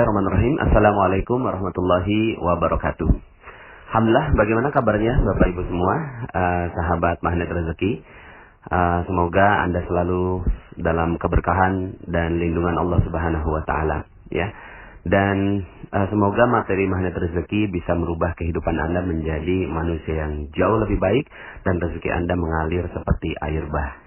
Bismillahirrahmanirrahim. Assalamualaikum warahmatullahi wabarakatuh. Alhamdulillah, bagaimana kabarnya Bapak Ibu semua, uh, sahabat magnet rezeki? Uh, semoga Anda selalu dalam keberkahan dan lindungan Allah Subhanahu wa taala, ya. Dan uh, semoga materi magnet rezeki bisa merubah kehidupan Anda menjadi manusia yang jauh lebih baik dan rezeki Anda mengalir seperti air bah.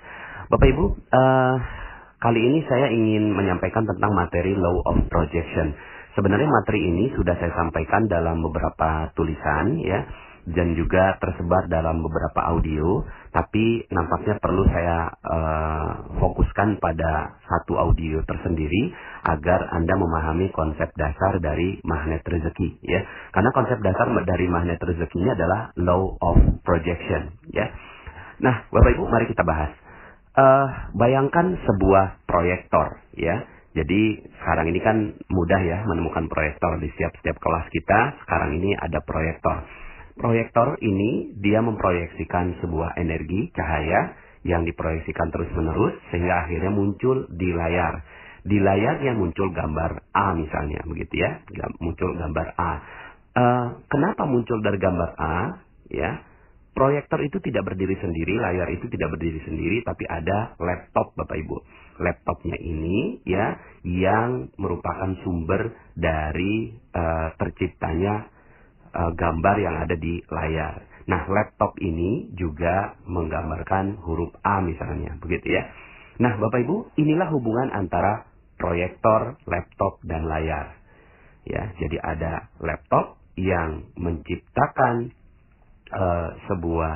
Bapak Ibu, uh, Kali ini saya ingin menyampaikan tentang materi law of projection. Sebenarnya materi ini sudah saya sampaikan dalam beberapa tulisan ya dan juga tersebar dalam beberapa audio, tapi nampaknya perlu saya uh, fokuskan pada satu audio tersendiri agar Anda memahami konsep dasar dari magnet rezeki ya. Karena konsep dasar dari magnet rezekinya adalah law of projection ya. Nah, Bapak Ibu, mari kita bahas uh, bayangkan sebuah proyektor ya. Jadi sekarang ini kan mudah ya menemukan proyektor di setiap-setiap kelas kita. Sekarang ini ada proyektor. Proyektor ini dia memproyeksikan sebuah energi cahaya yang diproyeksikan terus-menerus sehingga akhirnya muncul di layar. Di layarnya muncul gambar A misalnya begitu ya, muncul gambar A. Uh, kenapa muncul dari gambar A? Ya, Proyektor itu tidak berdiri sendiri, layar itu tidak berdiri sendiri, tapi ada laptop Bapak Ibu. Laptopnya ini ya yang merupakan sumber dari uh, terciptanya uh, gambar yang ada di layar. Nah, laptop ini juga menggambarkan huruf A misalnya, begitu ya. Nah, Bapak Ibu, inilah hubungan antara proyektor, laptop dan layar. Ya, jadi ada laptop yang menciptakan uh, sebuah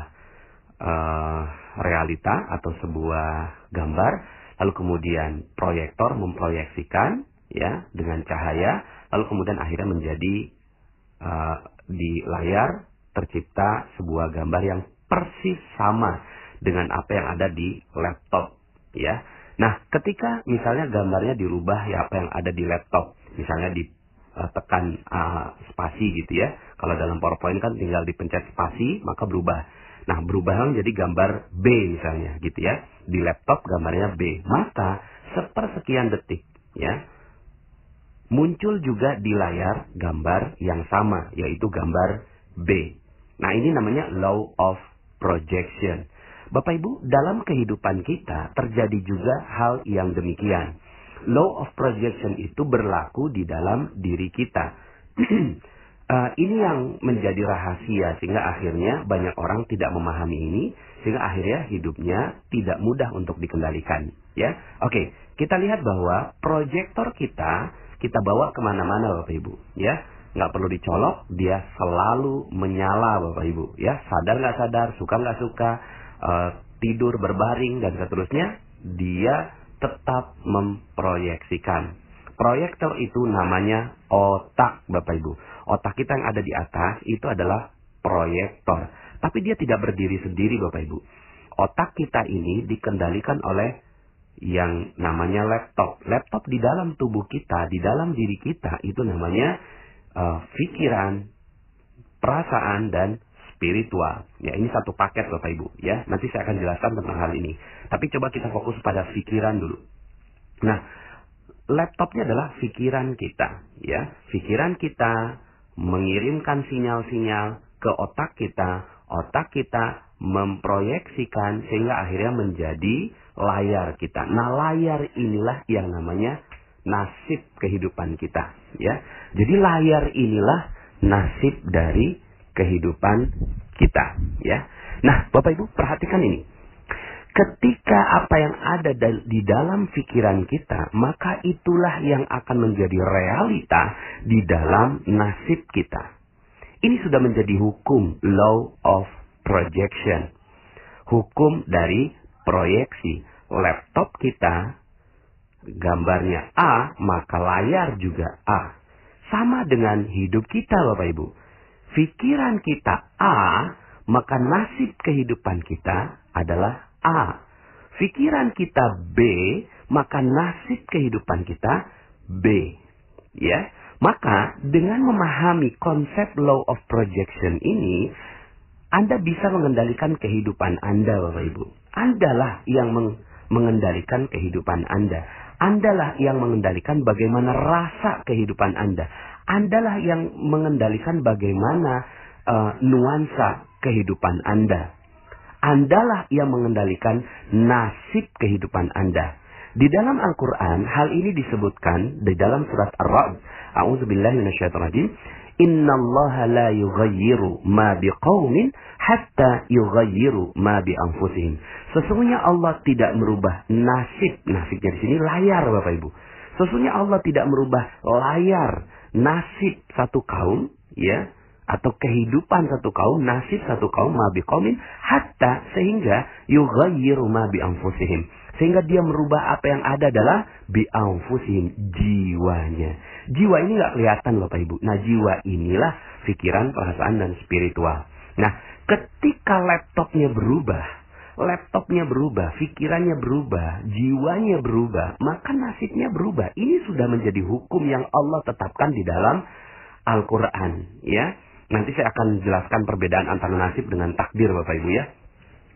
uh, realita atau sebuah gambar, lalu kemudian proyektor memproyeksikan ya dengan cahaya, lalu kemudian akhirnya menjadi uh, di layar tercipta sebuah gambar yang persis sama dengan apa yang ada di laptop ya. Nah, ketika misalnya gambarnya dirubah ya apa yang ada di laptop, misalnya di uh, tekan uh, spasi gitu ya. Kalau dalam PowerPoint kan tinggal dipencet spasi maka berubah. Nah, berubah menjadi gambar B misalnya gitu ya. Di laptop gambarnya B. Maka sepersekian detik ya muncul juga di layar gambar yang sama yaitu gambar B. Nah, ini namanya law of projection. Bapak Ibu, dalam kehidupan kita terjadi juga hal yang demikian law of projection itu berlaku di dalam diri kita. uh, ini yang menjadi rahasia sehingga akhirnya banyak orang tidak memahami ini sehingga akhirnya hidupnya tidak mudah untuk dikendalikan. Ya, oke, okay. kita lihat bahwa proyektor kita kita bawa ke mana-mana bapak ibu. Ya, nggak perlu dicolok, dia selalu menyala bapak ibu. Ya, sadar nggak sadar, suka nggak suka, uh, tidur berbaring dan seterusnya, dia tetap memproyeksikan. Proyektor itu namanya otak, Bapak Ibu. Otak kita yang ada di atas itu adalah proyektor. Tapi dia tidak berdiri sendiri, Bapak Ibu. Otak kita ini dikendalikan oleh yang namanya laptop. Laptop di dalam tubuh kita, di dalam diri kita itu namanya uh, pikiran, perasaan dan spiritual. Ya, ini satu paket Bapak Ibu, ya. Nanti saya akan jelaskan tentang hal ini. Tapi coba kita fokus pada pikiran dulu. Nah, laptopnya adalah pikiran kita, ya. Pikiran kita mengirimkan sinyal-sinyal ke otak kita, otak kita memproyeksikan sehingga akhirnya menjadi layar kita. Nah, layar inilah yang namanya nasib kehidupan kita, ya. Jadi layar inilah nasib dari kehidupan kita ya. Nah, Bapak Ibu perhatikan ini. Ketika apa yang ada di dalam pikiran kita, maka itulah yang akan menjadi realita di dalam nasib kita. Ini sudah menjadi hukum law of projection. Hukum dari proyeksi. Laptop kita gambarnya A, maka layar juga A. Sama dengan hidup kita Bapak Ibu pikiran kita A, maka nasib kehidupan kita adalah A. Pikiran kita B, maka nasib kehidupan kita B. Ya. Maka dengan memahami konsep law of projection ini, Anda bisa mengendalikan kehidupan Anda, Bapak Ibu. Anda lah yang meng mengendalikan kehidupan Anda. Andalah yang mengendalikan bagaimana rasa kehidupan Anda. Andalah yang mengendalikan bagaimana uh, nuansa kehidupan Anda. Andalah yang mengendalikan nasib kehidupan Anda. Di dalam Al-Quran, hal ini disebutkan di dalam surat Ar-Ra'd. A'udzubillahi minasyaitonirrajim. Inna Allah la yughayyiru ma biqaumin hatta yughayyiru ma bi anfusihim. Sesungguhnya Allah tidak merubah nasib. Nasibnya di sini layar Bapak Ibu. Sesungguhnya Allah tidak merubah layar nasib satu kaum ya atau kehidupan satu kaum, nasib satu kaum ma biqaumin hatta sehingga yughayyiru ma bi anfusihim sehingga dia merubah apa yang ada adalah bi'anfusihim jiwanya. Jiwa ini nggak kelihatan Bapak Ibu. Nah jiwa inilah pikiran, perasaan, dan spiritual. Nah ketika laptopnya berubah, laptopnya berubah, pikirannya berubah, jiwanya berubah, maka nasibnya berubah. Ini sudah menjadi hukum yang Allah tetapkan di dalam Al-Quran. Ya, Nanti saya akan jelaskan perbedaan antara nasib dengan takdir Bapak Ibu ya.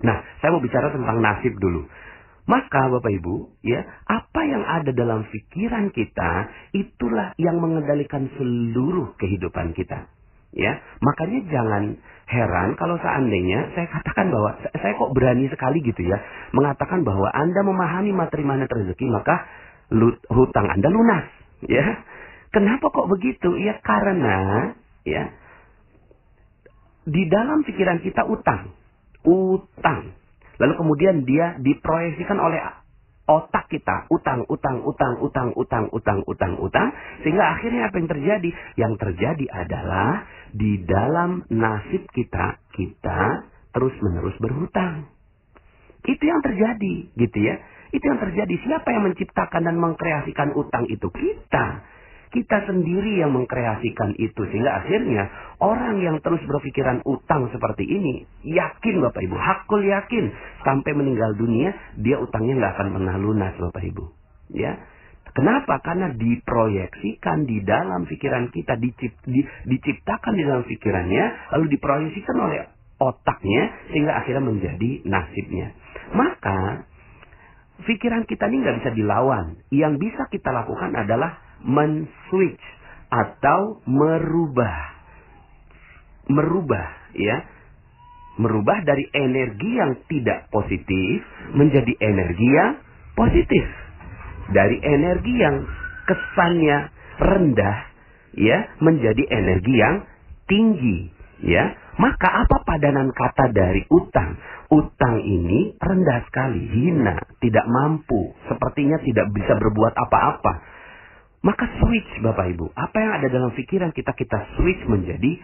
Nah, saya mau bicara tentang nasib dulu. Maka Bapak Ibu, ya, apa yang ada dalam pikiran kita itulah yang mengendalikan seluruh kehidupan kita. Ya, makanya jangan heran kalau seandainya saya katakan bahwa saya kok berani sekali gitu ya mengatakan bahwa Anda memahami materi mana rezeki maka hutang Anda lunas, ya. Kenapa kok begitu? Ya karena ya di dalam pikiran kita utang. Utang. Lalu kemudian dia diproyeksikan oleh otak kita utang utang utang utang utang utang utang utang sehingga akhirnya apa yang terjadi? Yang terjadi adalah di dalam nasib kita kita terus menerus berhutang. Itu yang terjadi gitu ya. Itu yang terjadi. Siapa yang menciptakan dan mengkreasikan utang itu? Kita kita sendiri yang mengkreasikan itu sehingga akhirnya orang yang terus berpikiran utang seperti ini yakin Bapak Ibu, hakul yakin sampai meninggal dunia dia utangnya nggak akan pernah lunas Bapak Ibu. Ya. Kenapa? Karena diproyeksikan di dalam pikiran kita, dicipt, di, diciptakan di dalam pikirannya, lalu diproyeksikan oleh otaknya sehingga akhirnya menjadi nasibnya. Maka pikiran kita ini nggak bisa dilawan. Yang bisa kita lakukan adalah men-switch atau merubah. Merubah, ya. Merubah dari energi yang tidak positif menjadi energi yang positif. Dari energi yang kesannya rendah, ya, menjadi energi yang tinggi, ya. Maka apa padanan kata dari utang? Utang ini rendah sekali, hina, tidak mampu, sepertinya tidak bisa berbuat apa-apa maka switch Bapak Ibu. Apa yang ada dalam pikiran kita, kita switch menjadi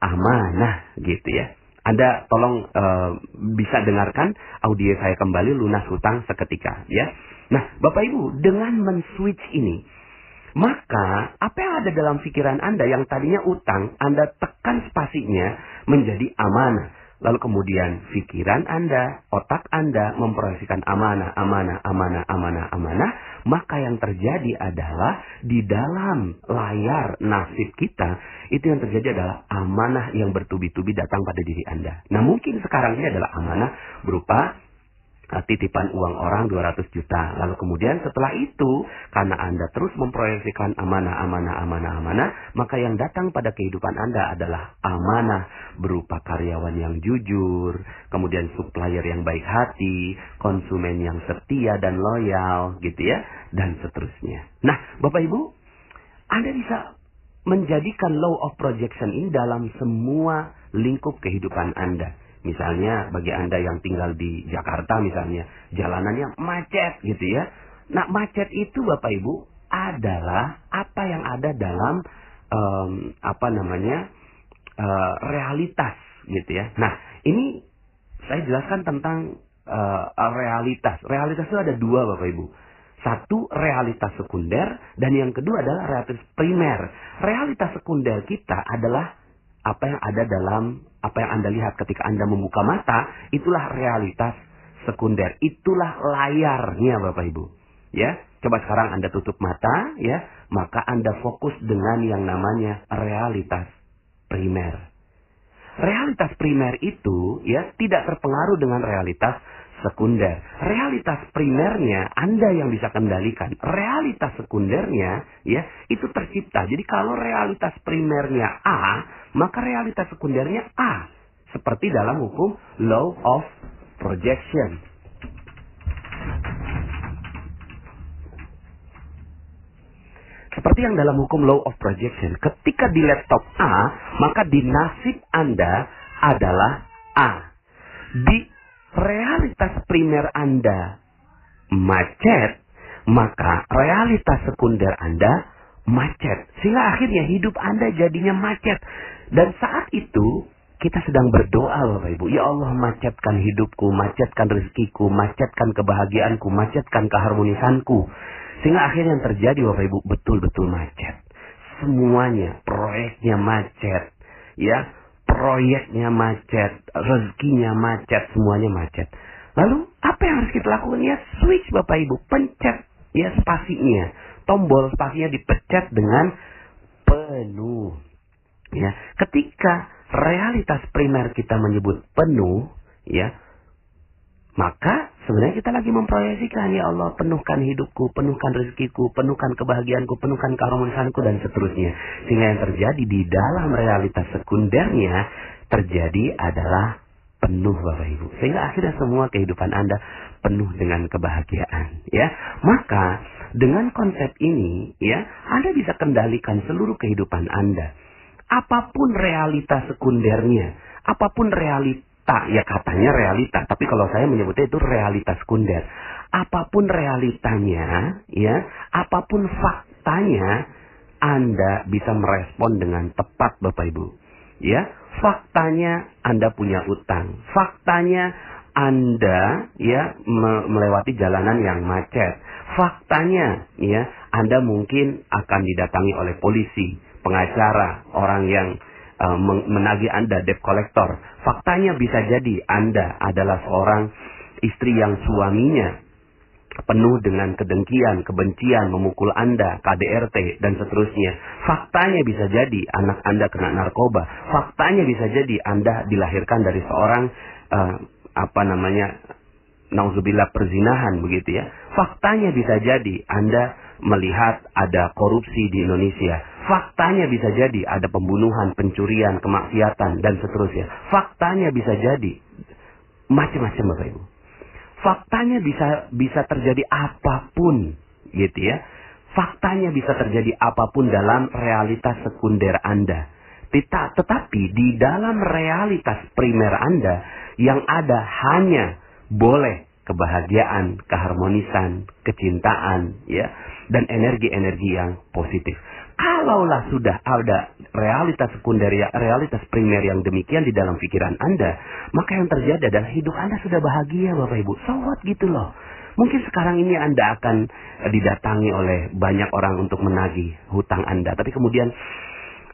amanah gitu ya. Anda tolong uh, bisa dengarkan audio saya kembali lunas hutang seketika ya. Nah, Bapak Ibu, dengan men-switch ini, maka apa yang ada dalam pikiran Anda yang tadinya utang, Anda tekan spasinya menjadi amanah. Lalu kemudian pikiran Anda, otak Anda memproyeksikan amanah, amanah, amanah, amanah, amanah. Maka yang terjadi adalah di dalam layar nasib kita, itu yang terjadi adalah amanah yang bertubi-tubi datang pada diri Anda. Nah mungkin sekarang ini adalah amanah berupa titipan uang orang 200 juta. Lalu kemudian setelah itu, karena Anda terus memproyeksikan amanah, amanah, amanah, amanah, maka yang datang pada kehidupan Anda adalah amanah berupa karyawan yang jujur, kemudian supplier yang baik hati, konsumen yang setia dan loyal, gitu ya, dan seterusnya. Nah, Bapak Ibu, Anda bisa menjadikan law of projection ini dalam semua lingkup kehidupan Anda. Misalnya bagi Anda yang tinggal di Jakarta misalnya, jalanannya macet gitu ya. Nah macet itu Bapak Ibu adalah apa yang ada dalam um, apa namanya uh, realitas gitu ya. Nah ini saya jelaskan tentang uh, realitas. Realitas itu ada dua Bapak Ibu. Satu realitas sekunder dan yang kedua adalah realitas primer. Realitas sekunder kita adalah apa yang ada dalam apa yang Anda lihat ketika Anda membuka mata, itulah realitas sekunder. Itulah layarnya Bapak Ibu. Ya, coba sekarang Anda tutup mata ya, maka Anda fokus dengan yang namanya realitas primer. Realitas primer itu ya tidak terpengaruh dengan realitas sekunder. Realitas primernya Anda yang bisa kendalikan. Realitas sekundernya ya itu tercipta. Jadi kalau realitas primernya A, maka realitas sekundernya A. Seperti dalam hukum law of projection. Seperti yang dalam hukum law of projection, ketika di laptop A, maka di nasib Anda adalah A. Di realitas primer Anda macet, maka realitas sekunder Anda macet. Sehingga akhirnya hidup Anda jadinya macet. Dan saat itu kita sedang berdoa Bapak Ibu. Ya Allah macetkan hidupku, macetkan rezekiku, macetkan kebahagiaanku, macetkan keharmonisanku. Sehingga akhirnya yang terjadi Bapak Ibu betul-betul macet. Semuanya, proyeknya macet. Ya, proyeknya macet, rezekinya macet, semuanya macet. Lalu apa yang harus kita lakukan? Ya switch Bapak Ibu, pencet ya spasinya. Tombol spasinya dipencet dengan penuh. Ya, ketika realitas primer kita menyebut penuh, ya, maka sebenarnya kita lagi memproyeksikan ya Allah penuhkan hidupku, penuhkan rezekiku, penuhkan kebahagiaanku, penuhkan keharmonisanku dan seterusnya. Sehingga yang terjadi di dalam realitas sekundernya terjadi adalah penuh Bapak Ibu. Sehingga akhirnya semua kehidupan Anda penuh dengan kebahagiaan, ya. Maka dengan konsep ini, ya, Anda bisa kendalikan seluruh kehidupan Anda. Apa pun realitas sekundernya, apa pun realitas realita, ya katanya realita, tapi kalau saya menyebutnya itu realitas sekunder. Apa pun realitanya, ya, apa pun faktanya, Anda bisa merespon dengan tepat Bapak Ibu. Ya, faktanya Anda punya utang. Faktanya Anda ya melewati jalanan yang macet. Faktanya ya Anda mungkin akan didatangi oleh polisi, pengacara, orang yang uh, menagih Anda debt collector. Faktanya bisa jadi Anda adalah seorang istri yang suaminya penuh dengan kedengkian, kebencian, memukul Anda, KDRT, dan seterusnya. Faktanya bisa jadi anak Anda kena narkoba. Faktanya bisa jadi Anda dilahirkan dari seorang uh, apa namanya nauzubillah perzinahan begitu ya. Faktanya bisa jadi Anda melihat ada korupsi di Indonesia. Faktanya bisa jadi ada pembunuhan, pencurian, kemaksiatan dan seterusnya. Faktanya bisa jadi macam-macam Bapak Ibu. Faktanya bisa bisa terjadi apa pun gitu ya. Faktanya bisa terjadi apa pun dalam realitas sekunder Anda. Tetapi di dalam realitas primer Anda yang ada hanya boleh kebahagiaan, keharmonisan, kecintaan, ya, dan energi-energi yang positif. Kalaulah sudah ada realitas sekunder, realitas primer yang demikian di dalam pikiran Anda, maka yang terjadi adalah hidup Anda sudah bahagia, Bapak Ibu. So gitu loh. Mungkin sekarang ini Anda akan didatangi oleh banyak orang untuk menagih hutang Anda, tapi kemudian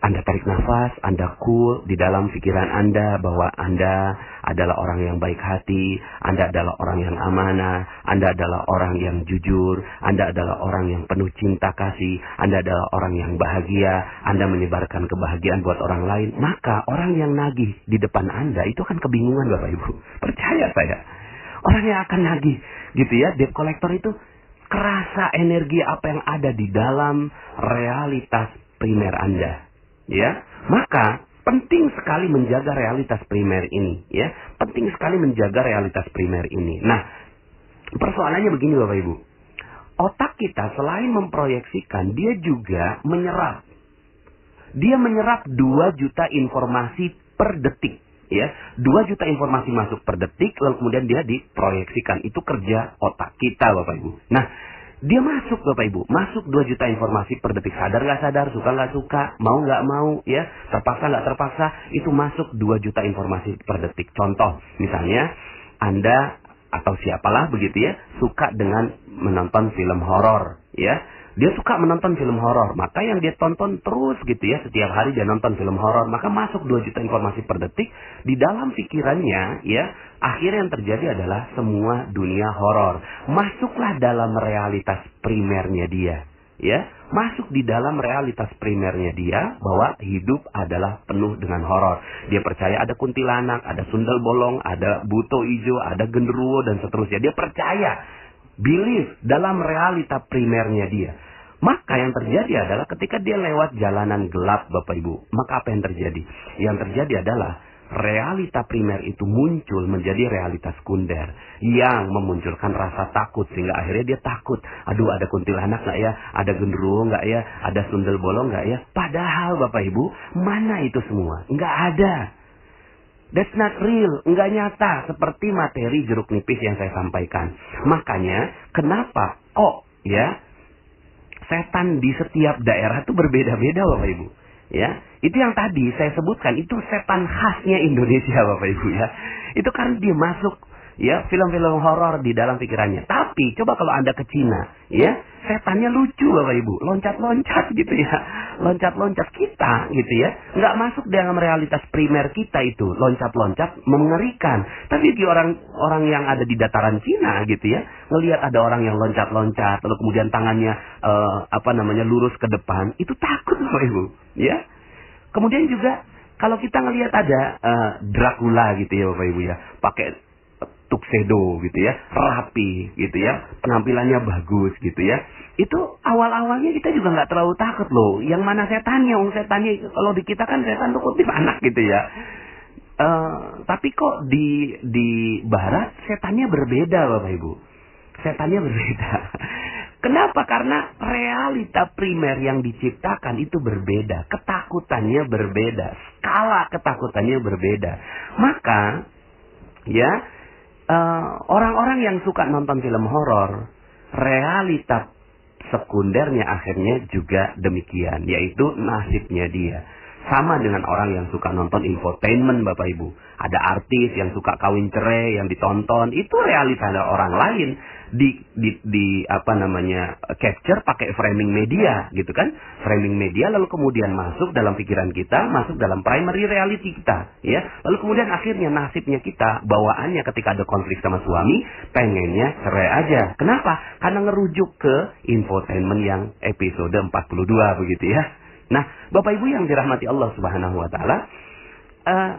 anda tarik nafas, Anda cool di dalam pikiran Anda bahwa Anda adalah orang yang baik hati, Anda adalah orang yang amanah, Anda adalah orang yang jujur, Anda adalah orang yang penuh cinta kasih, Anda adalah orang yang bahagia, Anda menyebarkan kebahagiaan buat orang lain, maka orang yang nagih di depan Anda itu akan kebingungan Bapak Ibu. Percaya saya. Orang yang akan nagih gitu ya, debt collector itu kerasa energi apa yang ada di dalam realitas primer Anda ya maka penting sekali menjaga realitas primer ini ya. Penting sekali menjaga realitas primer ini. Nah persoalannya begini bapak ibu. Otak kita selain memproyeksikan dia juga menyerap. Dia menyerap 2 juta informasi per detik ya. 2 juta informasi masuk per detik lalu kemudian dia diproyeksikan. Itu kerja otak kita Bapak Ibu. Nah dia masuk Bapak Ibu, masuk 2 juta informasi per detik. Sadar nggak sadar, suka nggak suka, mau nggak mau, ya, terpaksa nggak terpaksa, itu masuk 2 juta informasi per detik. Contoh, misalnya Anda atau siapalah begitu ya, suka dengan menonton film horor, ya dia suka menonton film horor, maka yang dia tonton terus gitu ya, setiap hari dia nonton film horor, maka masuk 2 juta informasi per detik di dalam pikirannya ya, akhirnya yang terjadi adalah semua dunia horor. Masuklah dalam realitas primernya dia, ya. masuk di dalam realitas primernya dia bahwa hidup adalah penuh dengan horor. Dia percaya ada kuntilanak, ada sundel bolong, ada buto ijo, ada genderuwo dan seterusnya. Dia percaya, believe dalam realita primernya dia. Maka yang terjadi adalah ketika dia lewat jalanan gelap Bapak Ibu, maka apa yang terjadi? Yang terjadi adalah realita primer itu muncul menjadi realitas sekunder yang memunculkan rasa takut sehingga akhirnya dia takut. Aduh ada kuntilanak nggak ya? Ada genderuwo nggak ya? Ada sundel bolong nggak ya? Padahal Bapak Ibu mana itu semua? Nggak ada. That's not real, nggak nyata seperti materi jeruk nipis yang saya sampaikan. Makanya kenapa kok ya setan di setiap daerah itu berbeda-beda Bapak Ibu. Ya, itu yang tadi saya sebutkan itu setan khasnya Indonesia Bapak Ibu ya. Itu karena dia masuk ya film-film horor di dalam pikirannya. Coba kalau Anda ke Cina, ya, setannya lucu Bapak Ibu, loncat-loncat gitu ya. Loncat-loncat kita gitu ya. Nggak masuk dalam realitas primer kita itu, loncat-loncat mengerikan. Tapi di orang orang yang ada di dataran Cina gitu ya, ngelihat ada orang yang loncat-loncat lalu kemudian tangannya uh, apa namanya lurus ke depan, itu takut Bapak Ibu ya. Kemudian juga kalau kita ngelihat ada uh, Dracula gitu ya Bapak Ibu ya, pakai tuxedo gitu ya, rapi gitu ya, penampilannya bagus gitu ya. Itu awal-awalnya kita juga nggak terlalu takut loh. Yang mana setannya? Wong setannya kalau di kita kan setan tuh kutip anak gitu ya. Uh, tapi kok di di barat setannya berbeda Bapak Ibu. Setannya berbeda. Kenapa? Karena realita primer yang diciptakan itu berbeda. Ketakutannya berbeda. Skala ketakutannya berbeda. Maka, ya, orang-orang uh, yang suka nonton film horor, realita sekundernya akhirnya juga demikian. Yaitu nasibnya dia. Sama dengan orang yang suka nonton infotainment Bapak Ibu. Ada artis yang suka kawin cerai yang ditonton. Itu realita orang lain di, di, di apa namanya capture pakai framing media gitu kan? Framing media lalu kemudian masuk dalam pikiran kita masuk dalam primary reality kita ya. Lalu kemudian akhirnya nasibnya kita bawaannya ketika ada konflik sama suami pengennya cerai aja. Kenapa? Karena ngerujuk ke infotainment yang episode 42 begitu ya. Nah bapak ibu yang dirahmati Allah subhanahu wa taala uh,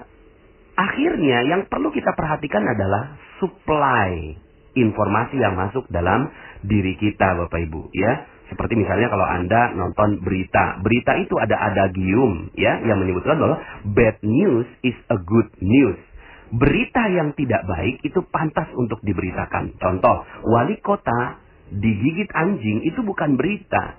akhirnya yang perlu kita perhatikan adalah supply informasi yang masuk dalam diri kita Bapak Ibu ya. Seperti misalnya kalau Anda nonton berita, berita itu ada adagium ya yang menyebutkan bahwa bad news is a good news. Berita yang tidak baik itu pantas untuk diberitakan. Contoh, wali kota digigit anjing itu bukan berita.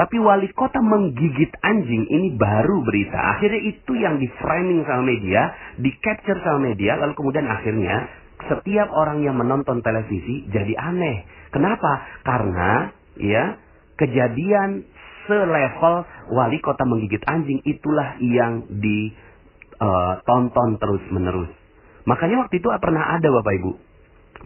Tapi wali kota menggigit anjing ini baru berita. Akhirnya itu yang di framing sama media, di capture sama media, lalu kemudian akhirnya setiap orang yang menonton televisi jadi aneh. Kenapa? Karena ya kejadian selevel wali kota menggigit anjing itulah yang ditonton uh, terus menerus. Makanya waktu itu pernah ada Bapak Ibu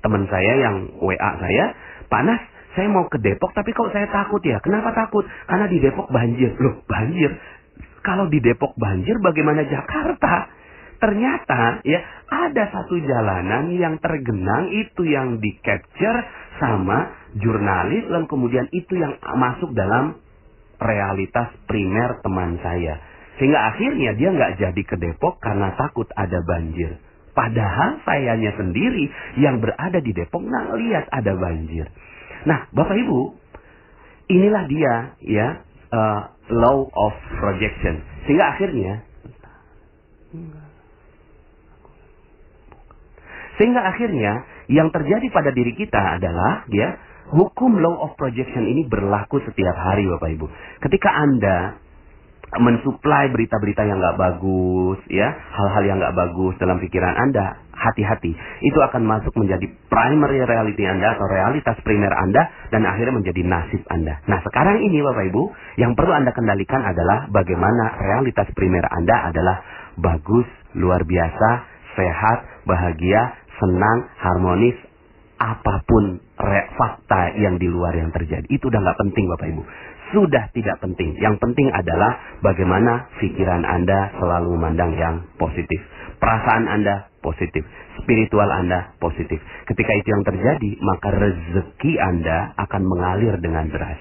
teman saya yang WA saya, panas, saya mau ke Depok tapi kok saya takut ya. Kenapa takut? Karena di Depok banjir. Loh, banjir. Kalau di Depok banjir bagaimana Jakarta? Ternyata ya ada satu jalanan yang tergenang itu yang di capture sama jurnalis dan kemudian itu yang masuk dalam realitas primer teman saya. Sehingga akhirnya dia nggak jadi ke Depok karena takut ada banjir. Padahal sayanya sendiri yang berada di Depok nggak lihat ada banjir. Nah bapak ibu inilah dia ya uh, law of projection sehingga akhirnya Sehingga akhirnya yang terjadi pada diri kita adalah ya hukum law of projection ini berlaku setiap hari Bapak Ibu. Ketika Anda mensuplai berita-berita yang nggak bagus, ya hal-hal yang nggak bagus dalam pikiran Anda, hati-hati. Itu akan masuk menjadi primary reality Anda atau realitas primer Anda dan akhirnya menjadi nasib Anda. Nah sekarang ini Bapak Ibu, yang perlu Anda kendalikan adalah bagaimana realitas primer Anda adalah bagus, luar biasa, sehat, bahagia, senang, harmonis, apa pun fakta yang di luar yang terjadi. Itu udah nggak penting Bapak Ibu. Sudah tidak penting. Yang penting adalah bagaimana pikiran Anda selalu memandang yang positif. Perasaan Anda positif. Spiritual Anda positif. Ketika itu yang terjadi, maka rezeki Anda akan mengalir dengan deras.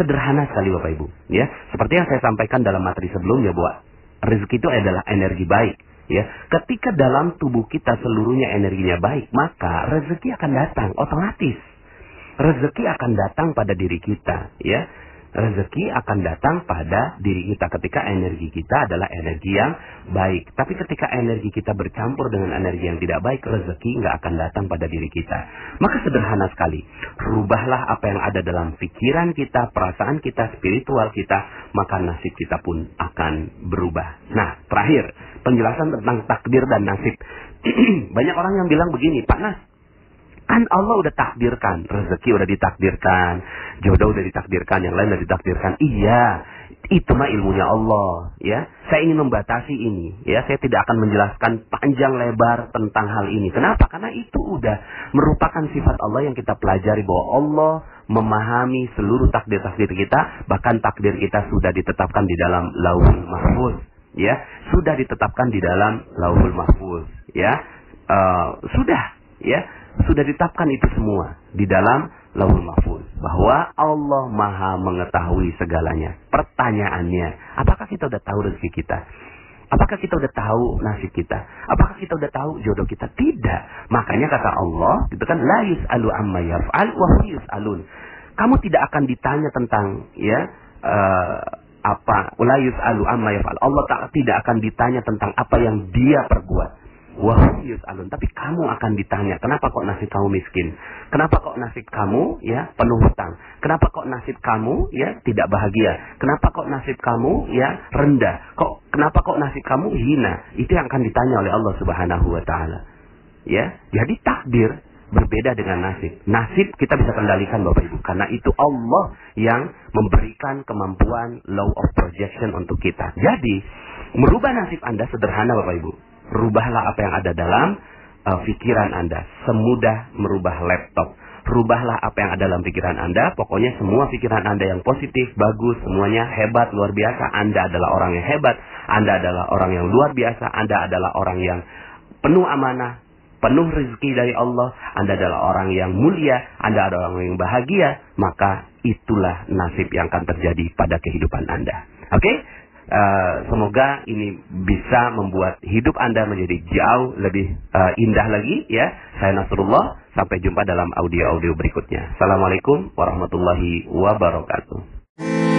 Sederhana sekali Bapak Ibu, ya. Seperti yang saya sampaikan dalam materi sebelumnya bahwa rezeki itu adalah energi baik, ya. Ketika dalam tubuh kita seluruhnya energinya baik, maka rezeki akan datang otomatis. Rezeki akan datang pada diri kita, ya rezeki akan datang pada diri kita ketika energi kita adalah energi yang baik. Tapi ketika energi kita bercampur dengan energi yang tidak baik, rezeki nggak akan datang pada diri kita. Maka sederhana sekali, rubahlah apa yang ada dalam pikiran kita, perasaan kita, spiritual kita, maka nasib kita pun akan berubah. Nah, terakhir, penjelasan tentang takdir dan nasib. Banyak orang yang bilang begini, Pak Nas, Kan Allah udah takdirkan, rezeki udah ditakdirkan, jodoh udah ditakdirkan, yang lain udah ditakdirkan. Iya, itu mah ilmunya Allah, ya. Saya ingin membatasi ini, ya. Saya tidak akan menjelaskan panjang lebar tentang hal ini. Kenapa? Karena itu udah merupakan sifat Allah yang kita pelajari bahwa Allah memahami seluruh takdir-takdir kita, bahkan takdir kita sudah ditetapkan di dalam Lauhul Mahfuz, ya. Sudah ditetapkan di dalam Lauhul Mahfuz, ya. Uh, sudah, ya sudah ditetapkan itu semua di dalam Lauhul Mahfuz bahwa Allah Maha mengetahui segalanya. Pertanyaannya, apakah kita sudah tahu rezeki kita? Apakah kita sudah tahu nasib kita? Apakah kita sudah tahu jodoh kita? Tidak. Makanya kata Allah, itu kan la yus'alu amma yaf'al wa yus'alun. Kamu tidak akan ditanya tentang ya uh, apa la yus'alu amma yaf'al. Allah tak, tidak akan ditanya tentang apa yang dia perbuat wahum alun. Tapi kamu akan ditanya, kenapa kok nasib kamu miskin? Kenapa kok nasib kamu ya penuh hutang? Kenapa kok nasib kamu ya tidak bahagia? Kenapa kok nasib kamu ya rendah? Kok kenapa kok nasib kamu hina? Itu yang akan ditanya oleh Allah Subhanahu wa taala. Ya, jadi takdir berbeda dengan nasib. Nasib kita bisa kendalikan Bapak Ibu karena itu Allah yang memberikan kemampuan law of projection untuk kita. Jadi, merubah nasib Anda sederhana Bapak Ibu Rubahlah apa yang ada dalam uh, pikiran Anda. Semudah merubah laptop. Rubahlah apa yang ada dalam pikiran Anda. Pokoknya semua pikiran Anda yang positif, bagus, semuanya hebat, luar biasa. Anda adalah orang yang hebat. Anda adalah orang yang luar biasa. Anda adalah orang yang penuh amanah, penuh rezeki dari Allah. Anda adalah orang yang mulia. Anda adalah orang yang bahagia. Maka itulah nasib yang akan terjadi pada kehidupan Anda. Oke? Okay? Uh, semoga ini bisa membuat hidup Anda menjadi jauh lebih uh, indah lagi ya. Saya Nasrullah, sampai jumpa dalam audio-audio berikutnya. Assalamualaikum warahmatullahi wabarakatuh.